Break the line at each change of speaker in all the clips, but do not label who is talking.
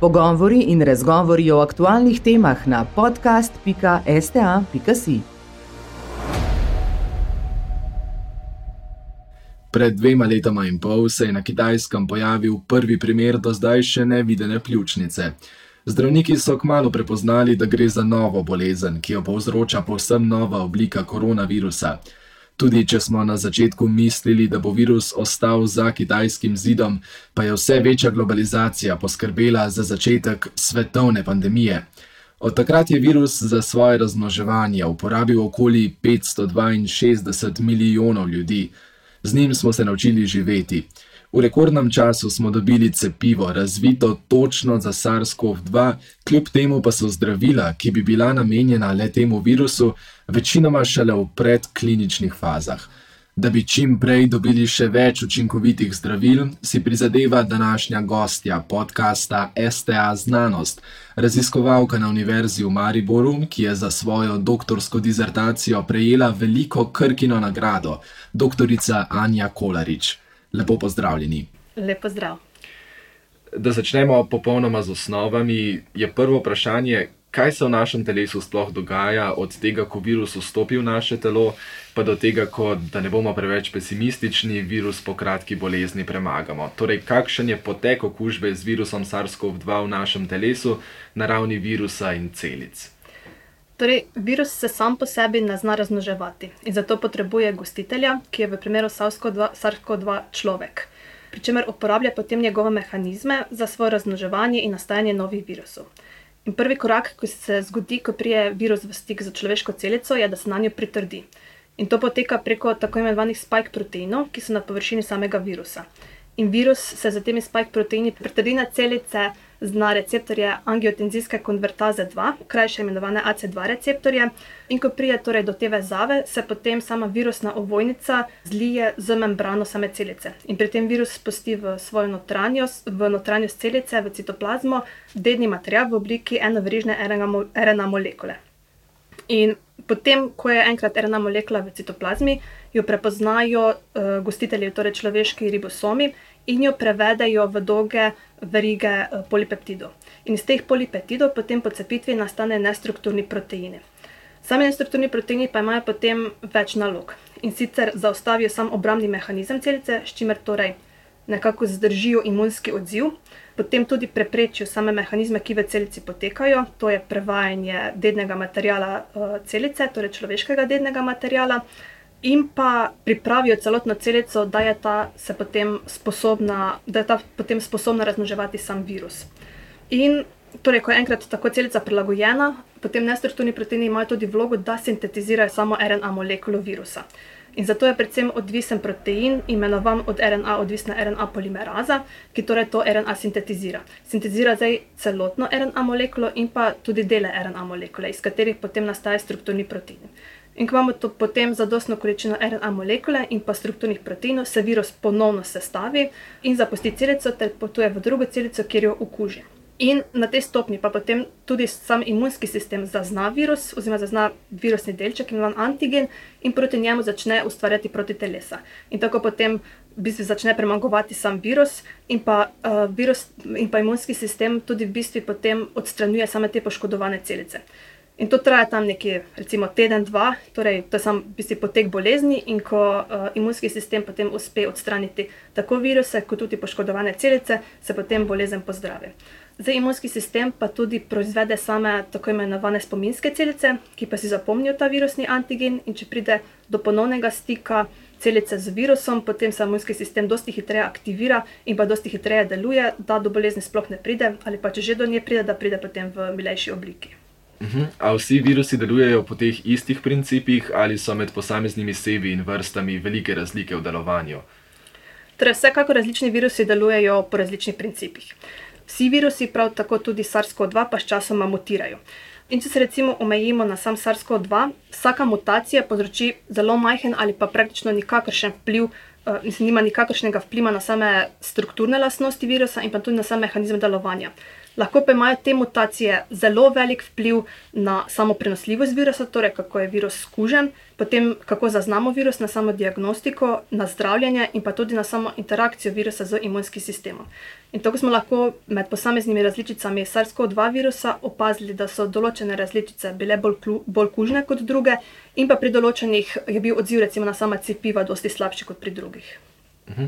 Pogovori in razgovori o aktualnih temah na podcast.sta.si.
Pred dvema letoma in pol se je na kitajskem pojavil prvi primer do zdaj še nevidene pljučnice. Zdravniki so kmalo prepoznali, da gre za novo bolezen, ki jo povzroča povsem nova oblika koronavirusa. Tudi če smo na začetku mislili, da bo virus ostal za kitajskim zidom, pa je vse večja globalizacija poskrbela za začetek svetovne pandemije. Od takrat je virus za svoje razmnoževanje uporabil okoli 562 milijonov ljudi. Z njim smo se naučili živeti. V rekordnem času smo dobili cepivo, razvito točno za SARS-CoV-2, kljub temu pa so zdravila, ki bi bila namenjena le temu virusu, večinoma šele v predkliničnih fazah. Da bi čim prej dobili še več učinkovitih zdravil, si prizadeva današnja gostja podcasta STA Znanost, raziskovalka na Univerzi v Mariboru, ki je za svojo doktorsko dizertacijo prejela veliko krkino nagrado, doktorica Anja Kolarič. Lepo pozdravljeni.
Lepo zdrav.
Da začnemo popolnoma z osnovami, je prvo vprašanje, kaj se v našem telesu sploh dogaja, od tega, ko virus vstopi v naše telo, pa do tega, ko, da ne bomo preveč pesimistični, virus po kratki bolezni premagamo. Torej, kakšen je potek okužbe z virusom SARS-CoV-2 v našem telesu na ravni virusa in celic?
Torej, virus se sam po sebi ne zna razmnoževati in zato potrebuje gostitelja, ki je v primeru SARS-CoV-2 človek, pri čemer uporablja potem njegove mehanizme za svoje razmnoževanje in nastajanje novih virusov. In prvi korak, ko se zgodi, ko prije virus v stik z človeško celico, je, da se na njo pritrdi. In to poteka preko tako imenovanih spike proteinov, ki so na površini samega virusa. In virus se z temi spike proteini pritrdi na celice na receptorje angiotenzijske konvertaze 2, krajše imenovane AC2 receptorje. In ko pride torej do te vezave, se potem sama virusna ovojnica zlije z membrano same celice. In pri tem virus spusti v svojo notranjost, v notranjost celice, v citoplazmo, dedni material v obliki enovrižne RNA molekule. In potem, ko je enkrat RNA molekula v citoplazmi, jo prepoznajo uh, gostitelji, torej človeški ribosomi, in jo prevedejo v dolge verige uh, polipeptidov. In iz teh polipeptidov potem po cepitvi nastane nestrukturni proteini. Sami nestrukturni proteini pa imajo potem več nalog in sicer zaustavijo sam obrambni mehanizem celice, s čimer torej nekako zdržijo imunski odziv, potem tudi preprečijo same mehanizme, ki v celici potekajo, to je prevajanje dednega materijala uh, celice, torej človeškega dednega materijala, in pa pripravijo celotno celico, da je ta, potem sposobna, da je ta potem sposobna razmnoževati sam virus. In torej, ko je enkrat tako celica prilagojena, potem nestrukturni proteini imajo tudi vlogo, da sintetizirajo samo RNA molekulo virusa. In zato je predvsem odvisen protein, imenovan od RNA, odvisna RNA polimeraza, ki torej to RNA sintetizira. Sintetizira zdaj celotno RNA molekulo in pa tudi dele RNA molekule, iz katerih potem nastaje strukturni protein. In ko imamo to potem zadostno količino RNA molekule in pa strukturnih proteinov, se virus ponovno sestavi in zapusti celico ter potuje v drugo celico, kjer jo okuži. In na tej stopni pa potem tudi sam imunski sistem zazna virus, oziroma zazna virusni delček, imenovan antigen, in proti njemu začne ustvarjati protitelesa. In tako potem v bistvu začne premagovati sam virus, in pa, uh, virus in pa imunski sistem tudi v bistvu potem odstranjuje same te poškodovane celice. In to traja tam nekje, recimo teden, dva, torej to je sam v bistvu potek bolezni, in ko uh, imunski sistem potem uspe odstraniti tako viruse, kot tudi poškodovane celice, se potem bolezen pozdravi. Zdaj, imunski sistem pa tudi proizvede same tako imenovane spominske celice, ki pa si zapomnijo ta virusni antigen, in če pride do ponovnega stika celice z virusom, potem se imunski sistem dosti hitreje aktivira in pa dosti hitreje deluje, da do bolezni sploh ne pride, ali pa če že do nje pride, da pride potem v milejši obliki.
Uhum. A vsi virusi delujejo po teh istih principih, ali so med posameznimi sebi in vrstami velike razlike v delovanju?
Torej, vsekakor različni virusi delujejo po različnih principih. Vsi virusi, prav tako tudi SARS-CoV-2, pa sčasoma mutirajo. In če se recimo omejimo na sam SARS-CoV-2, vsaka mutacija povzroči zelo majhen ali pa praktično nikakršen vpliv, uh, nima nikakršnega vpliva na same strukturne lastnosti virusa in pa tudi na sam mehanizem delovanja. Lahko pa imajo te mutacije zelo velik vpliv na samo prenosljivost virusa, torej kako je virus skužen, potem kako zaznamo virus, na samo diagnostiko, na zdravljenje in pa tudi na samo interakcijo virusa z imunskim sistemom. In tako smo lahko med posameznimi različicami SARS-CoV-2 virusa opazili, da so določene različice bile bolj, klu, bolj kužne kot druge, in pa pri določenih je bil odziv recimo na sama cepiva dosti slabši kot pri drugih.
Mhm.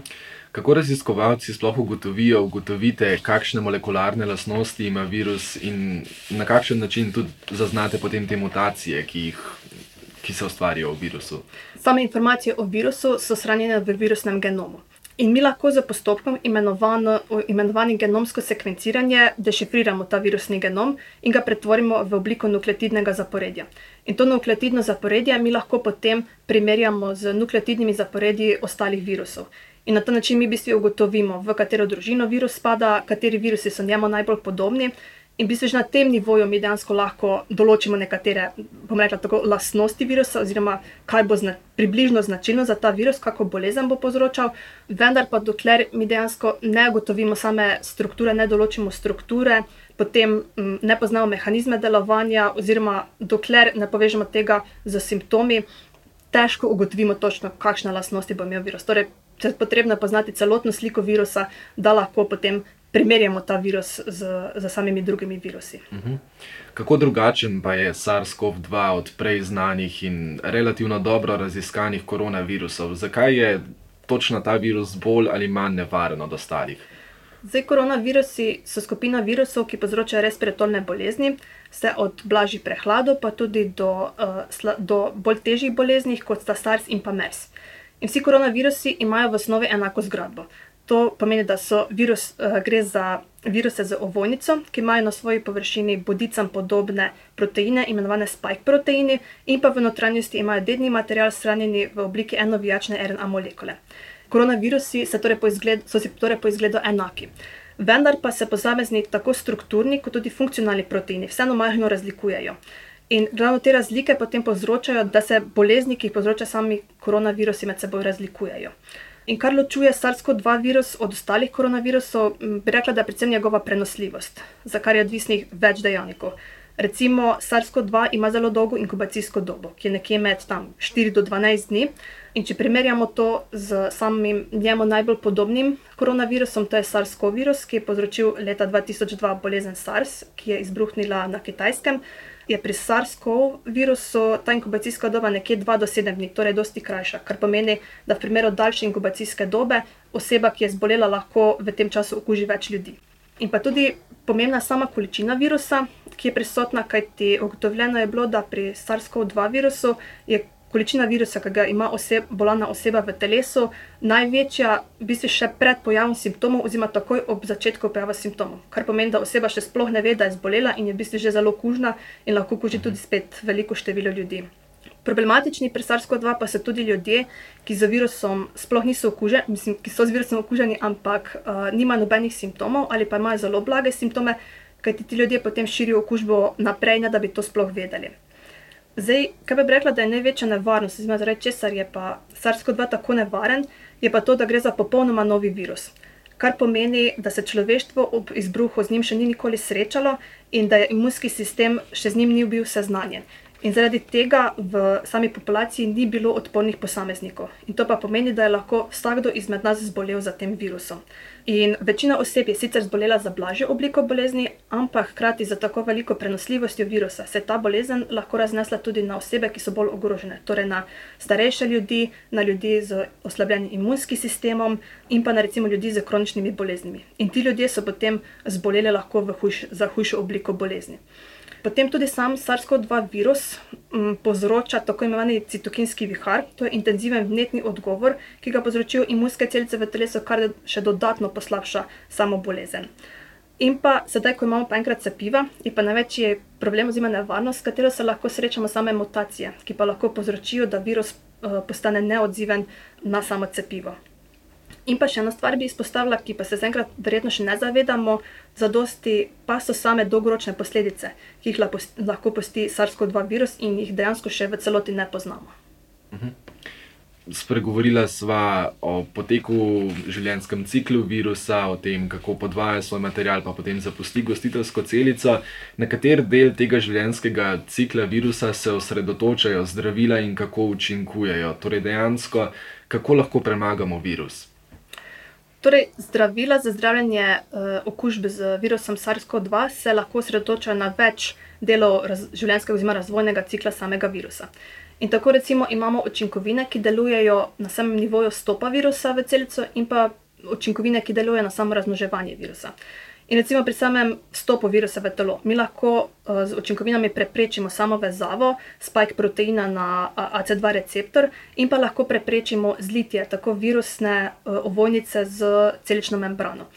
Kako raziskovalci sploh ugotovijo, ugotovite, kakšne molekularne lastnosti ima virus in na kakšen način tudi zaznate potem te mutacije, ki, jih, ki se ustvarijo v virusu?
Same informacije o virusu so shranjene v virusnem genomu. In mi lahko z postopkom imenovanim genomsko sekvenciranje dešifriramo ta virusni genom in ga pretvorimo v obliko nukleotidnega zaporedja. In to nukleotidno zaporedje mi lahko potem primerjamo z nukleotidnimi zaporedji ostalih virusov. In na ta način mi v bistvu ugotovimo, v katero družino virus spada, kateri virusi so njemu najbolj podobni, In v bistvu že na tem nivoju mi dejansko lahko določimo nekatere, bom rekla, tako lastnosti virusa, oziroma kaj bo zna, približno značilno za ta virus, kako bolezen bo povzročal, vendar pa dokler mi dejansko ne ugotovimo same strukture, ne določimo strukture, potem m, ne poznamo mehanizme delovanja, oziroma dokler ne povežemo tega z simptomi, težko ugotovimo točno, kakšne lastnosti bo imel virus. Torej, je potrebno poznati celotno sliko virusa, da lahko potem primerjamo ta virus z, z samimi drugimi virusi.
Uh -huh. Kako drugačen pa je SARS-CoV-2 od prej znanih in relativno dobro raziskanih koronavirusov? Zakaj je točno ta virus bolj ali manj nevaren od ostalih?
Zdaj, koronavirusi so skupina virusov, ki povzročajo respiratorne bolezni, vse od blažjih prehladov, pa tudi do, uh, sla, do bolj težjih bolezni, kot sta SARS in pa MERS. In vsi koronavirusi imajo v osnovi enako zgradbo. To pomeni, da so virus, uh, gre za viruse z ovojnico, ki imajo na svoji površini bodicam podobne proteine, imenovane spike proteini, in pa v notranjosti imajo dedni material shranjeni v obliki enovijačne RNA molekule. Koronavirusi torej izgled, so si torej po izgledu enaki. Vendar pa se posamezni tako strukturni, kot tudi funkcionalni proteini vseeno majhno razlikujejo. In ravno te razlike potem povzročajo, da se bolezni, ki jih povzročajo sami koronavirusi, med seboj razlikujejo. In kar ločuje SARS-CoV-2 virus od ostalih koronavirusov, bi rekla, da je predvsem njegova prenosljivost, za kar je odvisnih več dejavnikov. Recimo, SARS-CoV-2 ima zelo dolgo inkubacijsko dobo, ki je nekje med tam 4 do 12 dni. In če primerjamo to z samim njemu najbolj podobnim koronavirusom, to je SARS-CoV virus, ki je povzročil leta 2002 bolezen SARS, ki je izbruhnila na kitajskem je pri SARS-CoV virusu ta inkubacijska doba nekje 2 do 7 dni, torej dosti krajša, kar pomeni, da v primeru daljše inkubacijske dobe oseba, ki je zbolela, lahko v tem času okuži več ljudi. In pa tudi pomembna sama količina virusa, ki je prisotna, kajti ugotovljeno je bilo, da pri SARS-CoV-2 virusu je količina virusa, ki ga ima oseb, bolana oseba v telesu, največja, v bistvu še pred pojavom simptomov, oziroma takoj ob začetku pojava simptomov. Kar pomeni, da oseba še sploh ne ve, da je zbolela in je v bistvu že zelo kužna in lahko kuži tudi spet veliko število ljudi. Problematični pri SARS-CoV-2 pa so tudi ljudje, ki z virusom sploh niso okuženi, mislim, ki so z virusom okuženi, ampak uh, nimajo nobenih simptomov ali pa imajo zelo blage simptome, kajti ti ljudje potem širijo okužbo naprej, ne da bi to sploh vedeli. Zdaj, kaj bi rekla, da je največja nevarnost, oziroma zaradi česar je pa SARS-CoV-2 tako nevaren, je pa to, da gre za popolnoma novi virus. Kar pomeni, da se človeštvo ob izbruhu z njim še ni nikoli srečalo in da je imunski sistem še z njim ni bil seznanjen. In zaradi tega v sami populaciji ni bilo odpornih posameznikov. In to pa pomeni, da je lahko vsakdo izmed nas zbolel za tem virusom. In večina oseb je sicer zbolela za blažjo obliko bolezni, ampak hkrati za tako veliko prenosljivostjo virusa se je ta bolezen lahko raznesla tudi na osebe, ki so bolj ogrožene, torej na starejše ljudi, na ljudi z oslabljenim imunskim sistemom in pa na recimo ljudi z kroničnimi boleznimi. In ti ljudje so potem zboleli lahko hujš, za hujšo obliko bolezni. Potem tudi sam SARS-CoV-2 virus m, povzroča tako imenovani citokinski vihar, to je intenziven vnetni odgovor, ki ga povzročijo imunske celice v telesu, kar še dodatno poslabša samo bolezen. In pa sedaj, ko imamo pa enkrat cepiva, je pa največji problem oziroma nevarnost, s katero se lahko srečamo same mutacije, ki pa lahko povzročijo, da virus uh, postane neodziven na samo cepivo. In pa še ena stvar bi izpostavila, ki pa se zaenkrat verjetno še ne zavedamo, zadosti pa so same dolgoročne posledice, ki jih lahko pusti SARS-CoV-2 virus in jih dejansko še v celoti ne poznamo.
Mhm. Spregovorila sva o poteku življenjskem ciklu virusa, o tem, kako podvaja svoj material, pa potem zapusti gostiteljsko celico. Na kater del tega življenjskega cikla virusa se osredotočajo zdravila in kako učinkujejo? Torej, dejansko, kako lahko premagamo virus?
Torej, zdravila za zdravljenje uh, okužbe z virusom SARS-CoV-2 se lahko osredotočajo na več delov raz, življenjskega oziroma razvojnega cikla samega virusa. In tako recimo imamo učinkovine, ki delujejo na samem nivoju stopa virusa v celico, in pa učinkovine, ki delujejo na samo razmnoževanje virusa. In recimo pri samem stopu virusa v telo, mi lahko uh, z učinkovinami preprečimo samo vezavo spike proteina na AC2 receptor in pa lahko preprečimo zlitje tako virusne uh, ovojnice z celično membrano.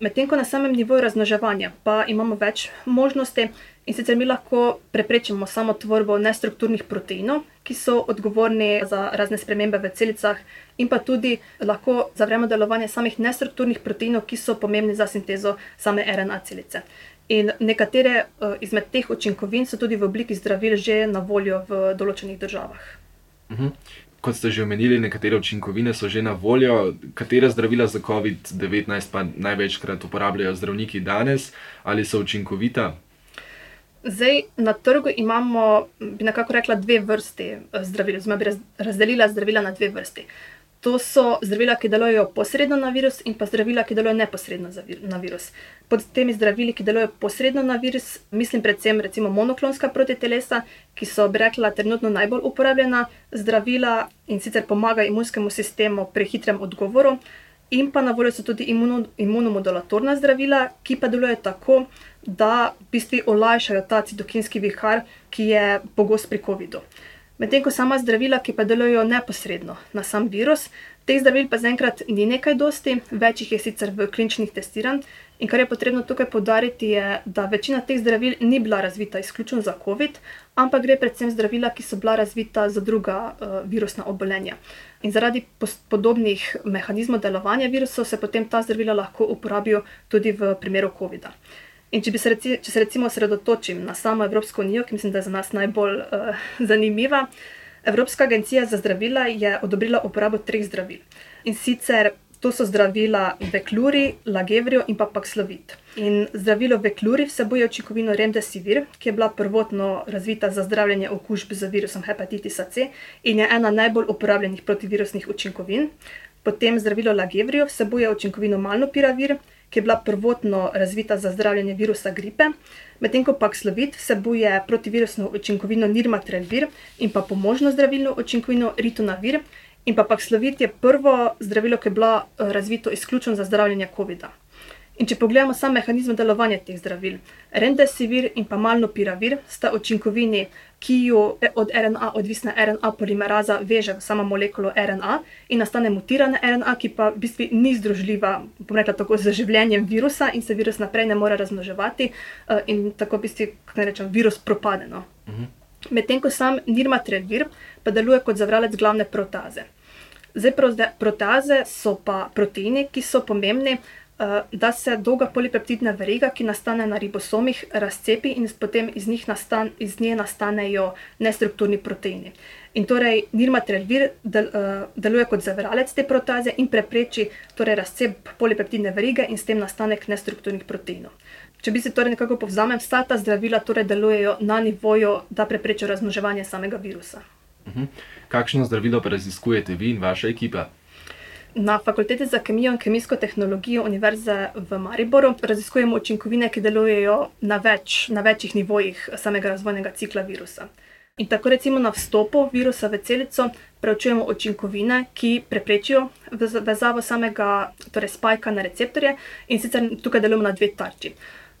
Medtem ko na samem nivoju razmnoževanja pa imamo več možnosti, in sicer mi lahko preprečimo samo tvorbo nestrukturnih proteinov, ki so odgovorni za razne spremembe v celicah, in pa tudi lahko zavremo delovanje samih nestrukturnih proteinov, ki so pomembni za sintezo same RNA celice. In nekatere uh, izmed teh učinkovin so tudi v obliki zdravil že na voljo v določenih državah.
-huh kot ste že omenili, nekatere učinkovine so že na voljo. Katera zdravila za COVID-19 pa največkrat uporabljajo zdravniki danes, ali so učinkovita?
Zdaj, na trgu imamo, bi nekako rekla, dve vrsti eh, zdravil, oziroma bi razdelila zdravila na dve vrsti. To so zdravila, ki delujejo posredno na virus, in pa zdravila, ki delujejo neposredno na virus. Pod temi zdravili, ki delujejo posredno na virus, mislim predvsem recimo monoklonska protitelesa, ki so, bi rekla, trenutno najbolj uporabljena zdravila in sicer pomagajo imunskemu sistemu pri hitrem odgovoru. In pa na voljo so tudi imuno, imunomodulatorna zdravila, ki pa delujejo tako, da v bistvu olajšajo ta citokinski vihar, ki je pogost pri COVID-u. Medtem ko sama zdravila, ki pa delujejo neposredno na sam virus, teh zdravil pa zaenkrat ni nekaj dosti, več jih je sicer v kliničnih testiranj. In kar je potrebno tukaj podariti, je, da večina teh zdravil ni bila razvita izključno za COVID, ampak gre predvsem zdravila, ki so bila razvita za druga uh, virusna obolenja. In zaradi podobnih mehanizmov delovanja virusov se potem ta zdravila lahko uporabijo tudi v primeru COVID-a. In če, se, reci, če se recimo osredotočim na samo Evropsko unijo, ki mislim, da je za nas najbolj uh, zanimiva, Evropska agencija za zdravila je odobrila uporabo treh zdravil. In sicer to so zdravila Vekluri, Lagevrio in pa Paxlovid. In zdravilo Vekluri vsebuje učinkovino Remdesivir, ki je bila prvotno razvita za zdravljenje okužb z virusom hepatitisa C in je ena najbolj uporabljenih protivirusnih učinkovin. Potem zdravilo Lagevrio vsebuje učinkovino Malnopiravir, ki je bila prvotno razvita za zdravljenje virusa gripe, medtem ko Paxlovid vsebuje protivirusno učinkovino Nirmatrelvir in pa pomožno zdravilno učinkovino Ritonavir. In pa Paxlovid je prvo zdravilo, ki je bilo eh, razvito izključno za zdravljenje COVID-a. In če pogledamo sam mehanizem delovanja teh zdravil, Rendesivir in pa Malnopiravir sta učinkovini, ki jo od RNA odvisna RNA polimeraza veže v samo molekulo RNA in nastane mutirana RNA, ki pa v bistvu ni združljiva, bom rekla tako, z življenjem virusa in se virus naprej ne more razmnoževati eh, in tako v bistvu, kako naj rečem, virus propade. No. Mhm. Medtem ko sam Nirmatrelvir pa deluje kot zavralec glavne protaze. Zdaj, protaze so pa proteini, ki so pomembni Eh, da se dolga polipeptidna veriga, ki nastane na ribosomih, razcepi in potem iz, nastan, iz nje nastanejo nestrukturni proteini. In torej nirmatrelvir del, uh, deluje kot zaviralec te protaze in prepreči torej, razcep polipeptidne verige in s tem nastanek nestrukturnih proteinov. Če bi se torej nekako povzamem, vsa ta zdravila torej delujejo na nivoju, da preprečijo razmnoževanje samega virusa.
Mhm. Kakšno zdravilo pa raziskujete vi in vaša ekipa?
Na fakulteti za kemijo in kemijsko tehnologijo Univerze v Mariboru raziskujemo učinkovine, ki delujejo na, več, na večjih nivojih samega razvojnega cikla virusa. In tako recimo na vstopu virusa v celico preučujemo učinkovine, ki preprečijo vezavo samega torej spajka na receptorje in sicer tukaj delujemo na dve tarči.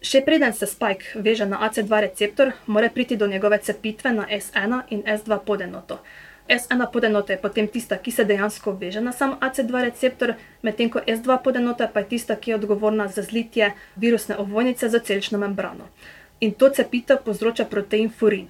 Še preden se spajk veže na AC2 receptor, mora priti do njegove cepitve na S1 in S2 podenoto. S1 podenota je potem tista, ki se dejansko veže na sam AC2 receptor, medtem ko S2 podenota pa je tista, ki je odgovorna za zlitje virusne ovojnice za celično membrano. In to cepitev povzroča protein furin.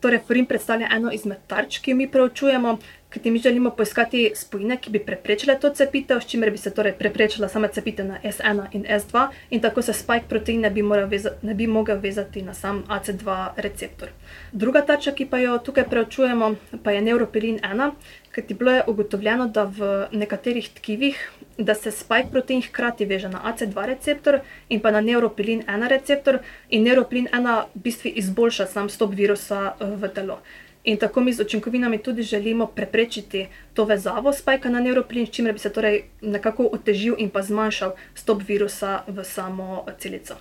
Torej, furin predstavlja eno izmed tarč, ki jo mi preučujemo, kajti mi želimo poiskati spojine, ki bi preprečile to cepitev, s čimer bi se torej preprečila sama cepitev na S1 in S2 in tako se spike protein ne bi, veza, ne bi mogel vezati na sam AC2 receptor. Druga tačka, ki pa jo tukaj preučujemo, pa je neuropilin 1, kajti bilo je ugotovljeno, da v nekaterih tkivih, da se spike protein hkrati veže na AC2 receptor in pa na neuropilin 1 receptor in neuropilin 1 v bistvu izboljša sam stop virusa eh, v telo. In tako mi z učinkovinami tudi želimo preprečiti to vezavo spajka na nevroplin, s čimer bi se torej nekako otežil in pa zmanjšal stop virusa v samo celico.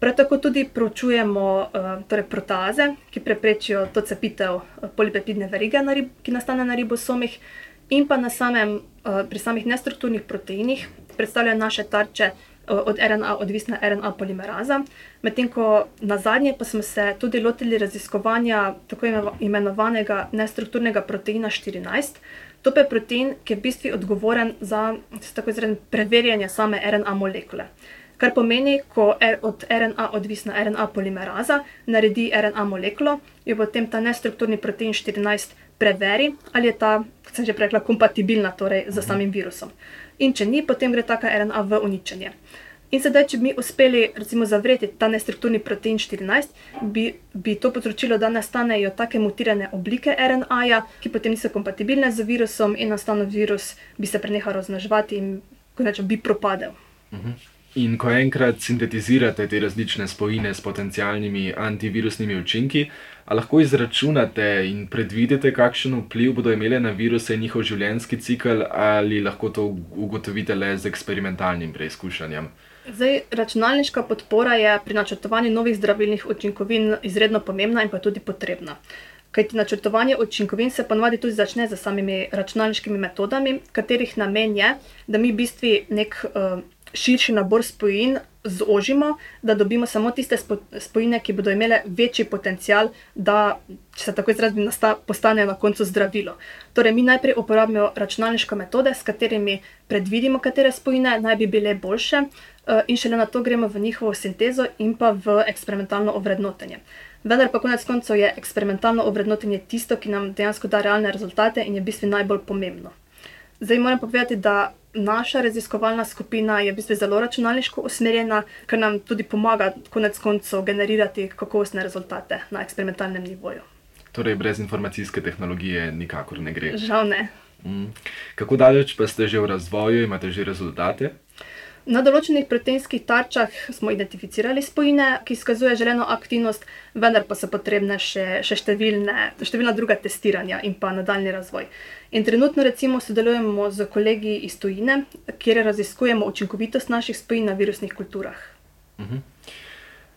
Prav tako tudi proučujemo torej proteaze, ki preprečijo to cepitev polipeptidne verige, ki nastane na ribosomih, in pa na samem, pri samih nestrukturnih proteinih predstavljajo naše tarče od RNA odvisna RNA polimeraza. Medtem ko nazadnje pa smo se tudi lotili raziskovanja tako imenovanega nestrukturnega proteina štirinajst. To pa je protein, ki je v bistvu odgovoren za, tako izrazim, preverjanje same RNA molekule. Kar pomeni, ko od RNA odvisna RNA polimeraza naredi RNA molekulo, jo potem ta nestrukturni protein štirinajst preveri, ali je ta, kot sem že rekla, kompatibilna torej s samim virusom. In če ni, potem gre taka RNA v uničenje. In sedaj, če bi mi uspeli recimo zavreti ta nestrukturni protein štirinajst, bi, bi to povzročilo, da nastanejo take mutirane oblike RNA-ja, ki potem niso kompatibilne z virusom, in enostavno virus bi se prenehal razmnoževati in, kot rečem, bi propadel.
In ko enkrat sintetizirate te različne spojine s potencialnimi antivirusnimi učinki, lahko izračunate in predvidite, kakšen vpliv bodo imele na viruse in njihov življenjski cikel, ali lahko to ugotovite le z eksperimentalnim preizkušanjem?
Zdaj, računalniška podpora je pri načrtovanju novih zdravilnih učinkovin izredno pomembna in pa tudi potrebna. Kajti načrtovanje učinkovin se po navadi tudi začne s samimi računalniškimi metodami, katerih namen je, da mi v bistvu neki, širši nabor spojin zožimo, da dobimo samo tiste spojine, ki bodo imele večji potencial, da, če se tako izrazim, postanejo na koncu zdravilo. Torej mi najprej uporabimo računalniške metode, s katerimi predvidimo, katere spojine naj bi bile boljše, in šele nato gremo v njihovo sintezo in pa v eksperimentalno ovrednotenje. Vendar pa konec koncev je eksperimentalno ovrednotenje tisto, ki nam dejansko da realne rezultate in je v bistvu najbolj pomembno. Zdaj moram povedati, da naša raziskovalna skupina je v bistvu zelo računalniško usmerjena, kar nam tudi pomaga konec koncev generirati kakovostne rezultate na eksperimentalnem nivoju.
Torej brez informacijske tehnologije nikakor ne gre.
Žal ne.
Kako daleč pa ste že v razvoju, imate že rezultate?
Na določenih proteinskih tarčah smo identificirali spojine, ki izkazujejo želeno aktivnost, vendar pa so potrebne še, še številne, številna druga testiranja in pa nadaljnji razvoj. In trenutno recimo sodelujemo s kolegi iz tujine, kjer raziskujemo učinkovitost naših spojin na virusnih kulturah.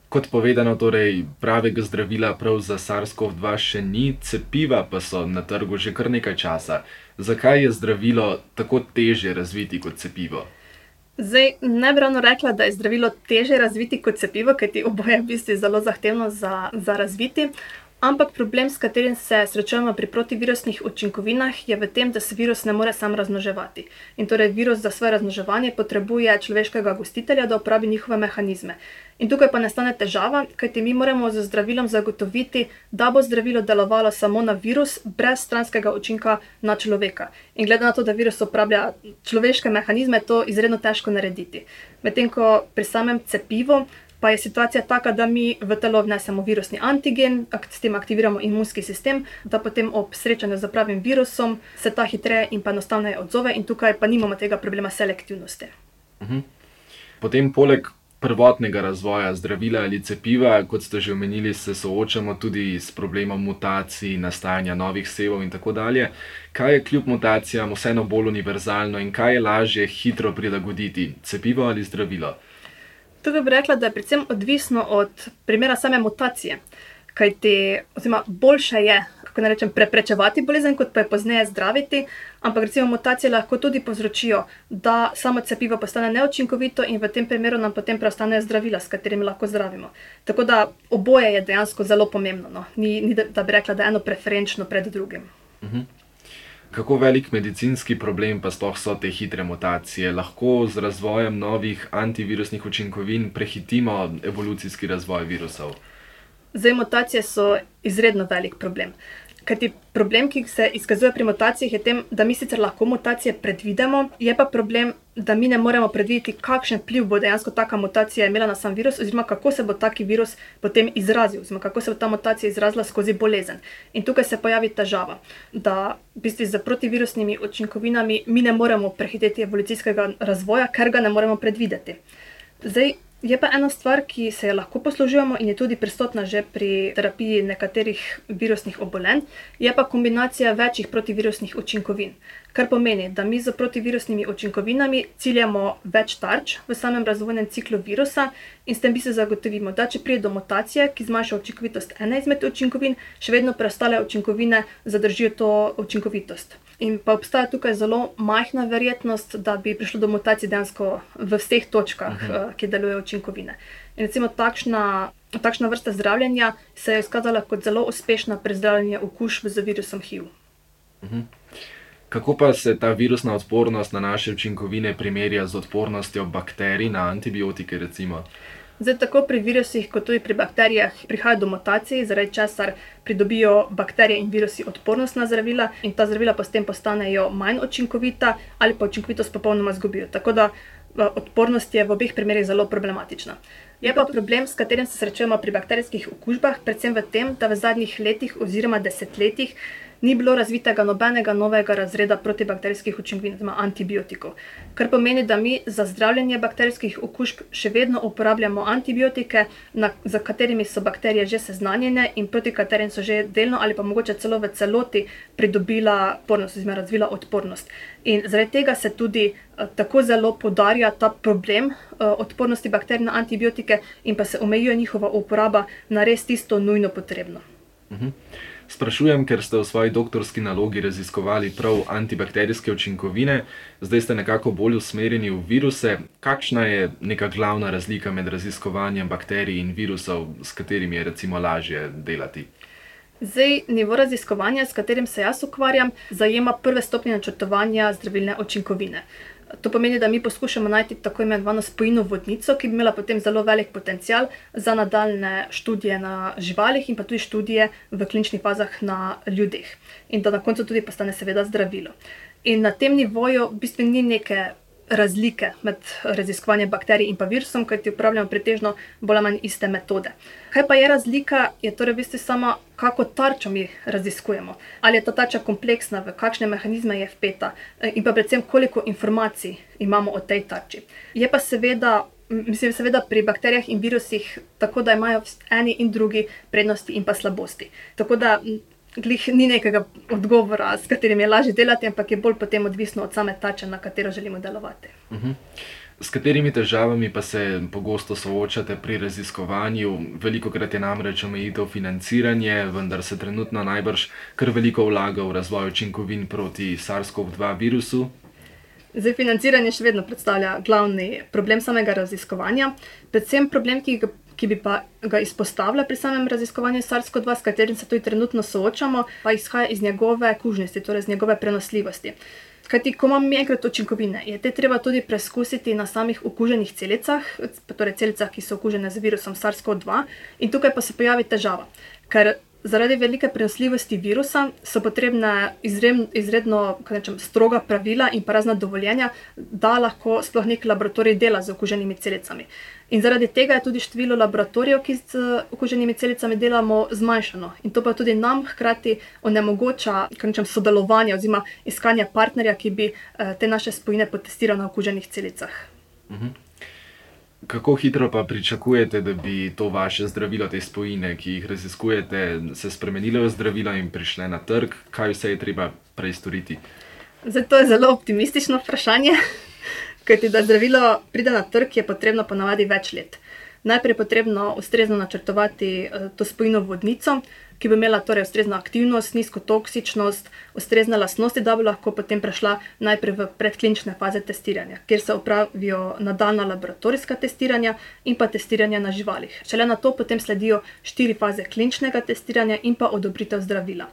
Kot povedano, torej pravega zdravila prav za SARS-CoV-dva še ni, cepiva pa so na trgu že kar nekaj časa. Zakaj je zdravilo tako težje razviti kot cepivo?
Zdaj, ne bi ravno rekla, da je zdravilo težje razviti kot cepivo, kajti oboje je v bistvu zelo zahtevno za, za razviti. Ampak problem, s katerim se srečujemo pri protivirusnih učinkovinah, je v tem, da se virus ne more sam razmnoževati. In torej virus za svoje razmnoževanje potrebuje človeškega gostitelja, da uporabi njihove mehanizme. In tukaj pa nastane težava, kajti mi moramo z zdravilom zagotoviti, da bo zdravilo delovalo samo na virus, brez stranskega učinka na človeka. In glede na to, da virus uporablja človeške mehanizme, je to izredno težko narediti. Medtem ko pri samem cepivu pa je situacija taka, da mi v telo vnesemo virusni antigen, s tem aktiviramo imunski sistem, da potem ob srečanju s pravim virusom se ta hitreje in pa enostavneje odzove in tukaj pa nimamo tega problema selektivnosti.
Potem poleg prvotnega razvoja zdravila ali cepiva, kot ste že omenili, se soočamo tudi s problemom mutacij, nastajanja novih sevov in tako dalje. Kaj je kljub mutacijam vseeno bolj univerzalno in kaj je lažje hitro prilagoditi, cepivo ali zdravilo?
Tukaj bi rekla, da je predvsem odvisno od primera same mutacije. Kajti, oziroma boljše je, kako naj rečem, preprečevati bolezen, kot pa jo pozneje zdraviti, ampak recimo mutacije lahko tudi povzročijo, da samo cepivo postane neučinkovito in v tem primeru nam potem preostanejo zdravila, s katerimi lahko zdravimo. Tako da oboje je dejansko zelo pomembno, no. Ni, ni, da bi rekla, da je eno preferenčno pred drugim.
Kako velik medicinski problem pa sploh so te hitre mutacije? Lahko z razvojem novih antivirusnih učinkovin prehitimo evolucijski razvoj virusov?
Zdaj, mutacije so izredno velik problem. Kajti problem, ki se izkazuje pri mutacijah, je tem, da mi sicer lahko mutacije predvidimo, je pa problem, da mi ne moremo predvideti, kakšen vpliv bo dejansko taka mutacija imela na sam virus oziroma kako se bo tak virus potem izrazil oziroma kako se bo ta mutacija izrazila skozi bolezen. In tukaj se pojavi težava, da v bistvu s protivirusnimi učinkovinami mi ne moremo prehiteti evolucijskega razvoja, ker ga ne moremo predvideti. Zdaj, Je pa ena stvar, ki se jo lahko poslužujemo in je tudi prisotna že pri terapiji nekaterih virusnih obolenj, je pa kombinacija večjih protivirusnih učinkovin. Kar pomeni, da mi z protivirusnimi učinkovinami ciljamo več tarč v samem razvojnem ciklu virusa in s tem bi se zagotovimo, da če pride do mutacije, ki zmanjša učinkovitost ene izmed učinkovin, še vedno preostale učinkovine zadržijo to učinkovitost. In pa obstaja tukaj zelo majhna verjetnost, da bi prišlo do mutacij dejansko v vseh točkah, uh -huh. ki delujejo učinkovine. In recimo takšna, takšna vrsta zdravljenja se je izkazala kot zelo uspešna pri zdravljenju okužb z virusom HIV.
Uh -huh. Kako pa se ta virusna odpornost na naše učinkovine primerja z odpornostjo bakterij na antibiotike? Recimo?
Zdaj, tako pri virusih, kot tudi pri bakterijah, prihaja do mutacij, zaradi česar pridobijo bakterije in virusi odpornost na zdravila, in ta zdravila pa s tem postanejo manj učinkovita ali pa učinkovitost popolnoma izgubijo. Tako da odpornost je v obeh primerih zelo problematična. Je pa problem, s katerim se srečujemo pri bakterijskih okužbah, predvsem v tem, da v zadnjih letih oziroma desetletjih ni bilo razvitega nobenega novega razreda protibakterijskih učinkovin, oziroma antibiotikov. Kar pomeni, da mi za zdravljenje bakterijskih okužb še vedno uporabljamo antibiotike, na, za katerimi so bakterije že seznanjene in proti katerim so že delno ali pa mogoče celo v celoti pridobila odpornost, oziroma razvila odpornost. In zaradi tega se tudi uh, tako zelo podarja ta problem uh, odpornosti bakterij na antibiotike, in pa se omejuje njihova uporaba na res tisto nujno potrebno.
Uh mhm. Sprašujem, ker ste v svoji doktorski nalogi raziskovali prav antibakterijske učinkovine, zdaj ste nekako bolj usmerjeni v viruse. Kakšna je neka glavna razlika med raziskovanjem bakterij in virusov, s katerimi je recimo lažje delati?
Zdaj, nivo raziskovanja, s katerim se jaz ukvarjam, zajema prve stopnje načrtovanja zdravilne učinkovine. To pomeni, da mi poskušamo najti tako imenovano spojino vodnico, ki bi imela potem zelo velik potencial za nadaljne študije na živalih in pa tudi študije v kliničnih fazah na ljudeh. In da na koncu tudi postane seveda zdravilo. In na tem nivoju v bistvu ni neke razlike med raziskovanjem bakterij in pa virusom, kajti uporabljamo pretežno bolj ali manj iste metode. Kaj pa je razlika, je torej v bistvu samo, kako tarčo mi raziskujemo. Ali je ta tarča kompleksna, v kakšne mehanizme je vpeta in pa predvsem, koliko informacij imamo o tej tarči. Je pa seveda. Mislim, seveda pri bakterijah in virusih tako, da imajo eni in drugi prednosti in pa slabosti. Tako da glih ni nekega odgovora, s katerim je lažje delati, ampak je bolj potem odvisno od same tače, na katero želimo delovati.
Uh mhm. -huh. S katerimi težavami pa se pogosto soočate pri raziskovanju? Veliko krat je namreč omejitev financiranja, vendar se trenutno najbrž kar veliko vlaga v razvoj učinkovin proti SARS-CoV-2 virusu.
Zdaj, financiranje še vedno predstavlja glavni problem samega raziskovanja, predvsem problem, ki ga ki bi pa ga izpostavila pri samem raziskovanju SARS-CoV-2, s katerim se tudi trenutno soočamo, pa izhaja iz njegove kužnosti, torej iz njegove prenosljivosti. Kajti, ko imamo enkrat učinkovine, je te treba tudi preizkusiti na samih okuženih celicah, torej celicah, ki so okužene z virusom SARS-CoV-2, in tukaj pa se pojavi težava. Ker zaradi velike prenosljivosti virusa so potrebna izredno, rečem, stroga pravila in pa razna dovoljenja, da lahko sploh nek laboratorij dela z okuženimi celicami. In zaradi tega je tudi število laboratorijev, ki z okuženimi celicami delamo, zmanjšano. In to pa tudi nam hkrati onemogoča rečem, sodelovanje oziroma iskanje partnerja, ki bi eh, te naše spojine potestiral na okuženih celicah.
Mhm. Kako hitro pa pričakujete, da bi to vaše zdravilo, te spojine, ki jih raziskujete, se spremenile v zdravila in prišle na trg? Kaj vse je treba prej storiti?
Zdaj, to je zelo optimistično vprašanje. Kajti, da zdravilo pride na trg, je potrebno ponavadi več let. Najprej je potrebno ustrezno načrtovati eh, to spojino vodnico, ki bi imela torej ustrezno aktivnost, nizko toksičnost, ustrezne lastnosti, da bi lahko potem prešla najprej v predklinične faze testiranja, kjer se opravijo nadaljna laboratorijska testiranja in pa testiranja na živalih. Šele na to potem sledijo štiri faze kliničnega testiranja in pa odobritev zdravila.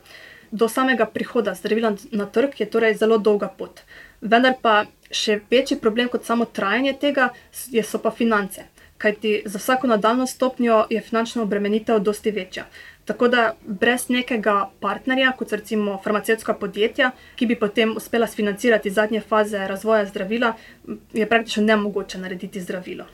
Do samega prihoda zdravila na trg je torej zelo dolga pot. Vendar pa še večji problem kot samo trajanje tega so pa finance. Kajti za vsako nadaljno stopnjo je finančna obremenitev dosti večja. Tako da brez nekega partnerja, kot recimo farmacevtska podjetja, ki bi potem uspela sfinancirati zadnje faze razvoja zdravila, je praktično nemogoče narediti zdravilo.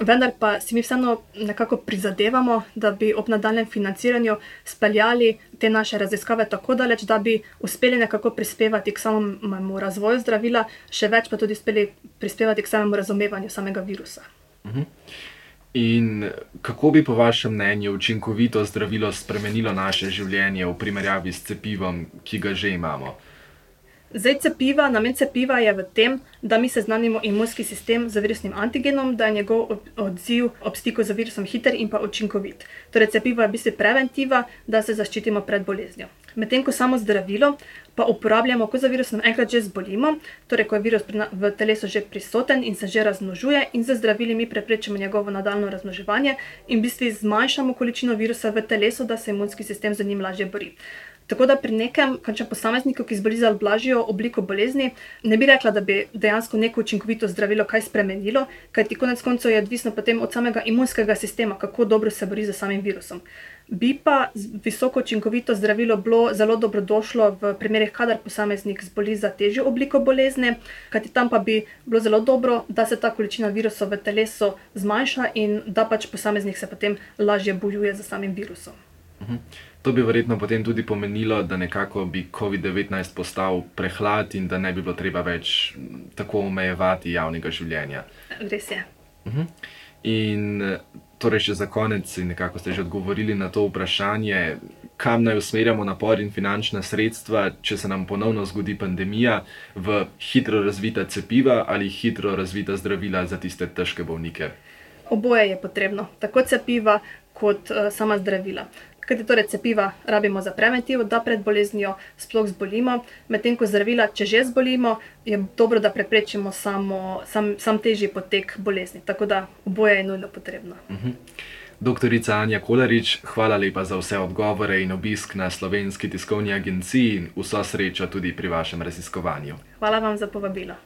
Vendar pa si mi vseeno nekako prizadevamo, da bi ob nadaljem financiranju speljali te naše raziskave tako daleč, da bi uspeli nekako prispevati k samemu razvoju zdravila, še več pa tudi uspeli prispevati k samemu razumevanju samega virusa.
Mhm. In kako bi po vašem mnenju učinkovito zdravilo spremenilo naše življenje v primerjavi s cepivom, ki ga že imamo?
Zdaj, cepiva, namen cepiva je v tem, da mi seznanimo imunski sistem z virusnim antigenom, da je njegov odziv ob stiku z virusom hiter in pa učinkovit. Torej, cepivo je v bistvu preventiva, da se zaščitimo pred boleznijo. Medtem ko samo zdravilo pa uporabljamo, ko za virusom enkrat že zbolimo, torej ko je virus v telesu že prisoten in se že razmnožuje, in z zdravili mi preprečimo njegovo nadaljnje razmnoževanje in v bistvu zmanjšamo količino virusa v telesu, da se imunski sistem z njim lažje bori. Tako da pri nekem končnem posamezniku, ki zboli za blažjo obliko bolezni, ne bi rekla, da bi dejansko neko učinkovito zdravilo kaj spremenilo, kajti konec koncev je odvisno potem od samega imunskega sistema, kako dobro se bori z samim virusom. Bi pa visoko učinkovito zdravilo bilo zelo dobrodošlo v primerih, kadar posameznik zboli za težjo obliko bolezni, kajti tam pa bi bilo zelo dobro, da se ta količina virusov v telesu zmanjša in da pač posameznik se potem lažje bojuje z samim virusom.
Mhm. To bi verjetno potem tudi pomenilo, da nekako bi COVID-19 postal prehlad in da ne bi bilo treba več tako omejevati javnega življenja.
Res je.
Mhm. In torej, še za konec, nekako ste že odgovorili na to vprašanje, kam naj usmerjamo napor in finančna sredstva, če se nam ponovno zgodi pandemija, v hitro razvita cepiva ali hitro razvita zdravila za tiste težke bolnike.
Oboje je potrebno, tako cepiva kot sama zdravila. Kajti torej cepiva rabimo za preventivo, da pred boleznijo sploh zbolimo, medtem ko zdravila, če že zbolimo, je dobro, da preprečimo samo sam, sam težji potek bolezni. Tako da oboje je nujno potrebno.
Doktorica Anja Kolarič, hvala lepa za vse odgovore in obisk na Slovenski tiskovni agenciji in vso srečo tudi pri vašem raziskovanju.
Hvala vam za povabilo.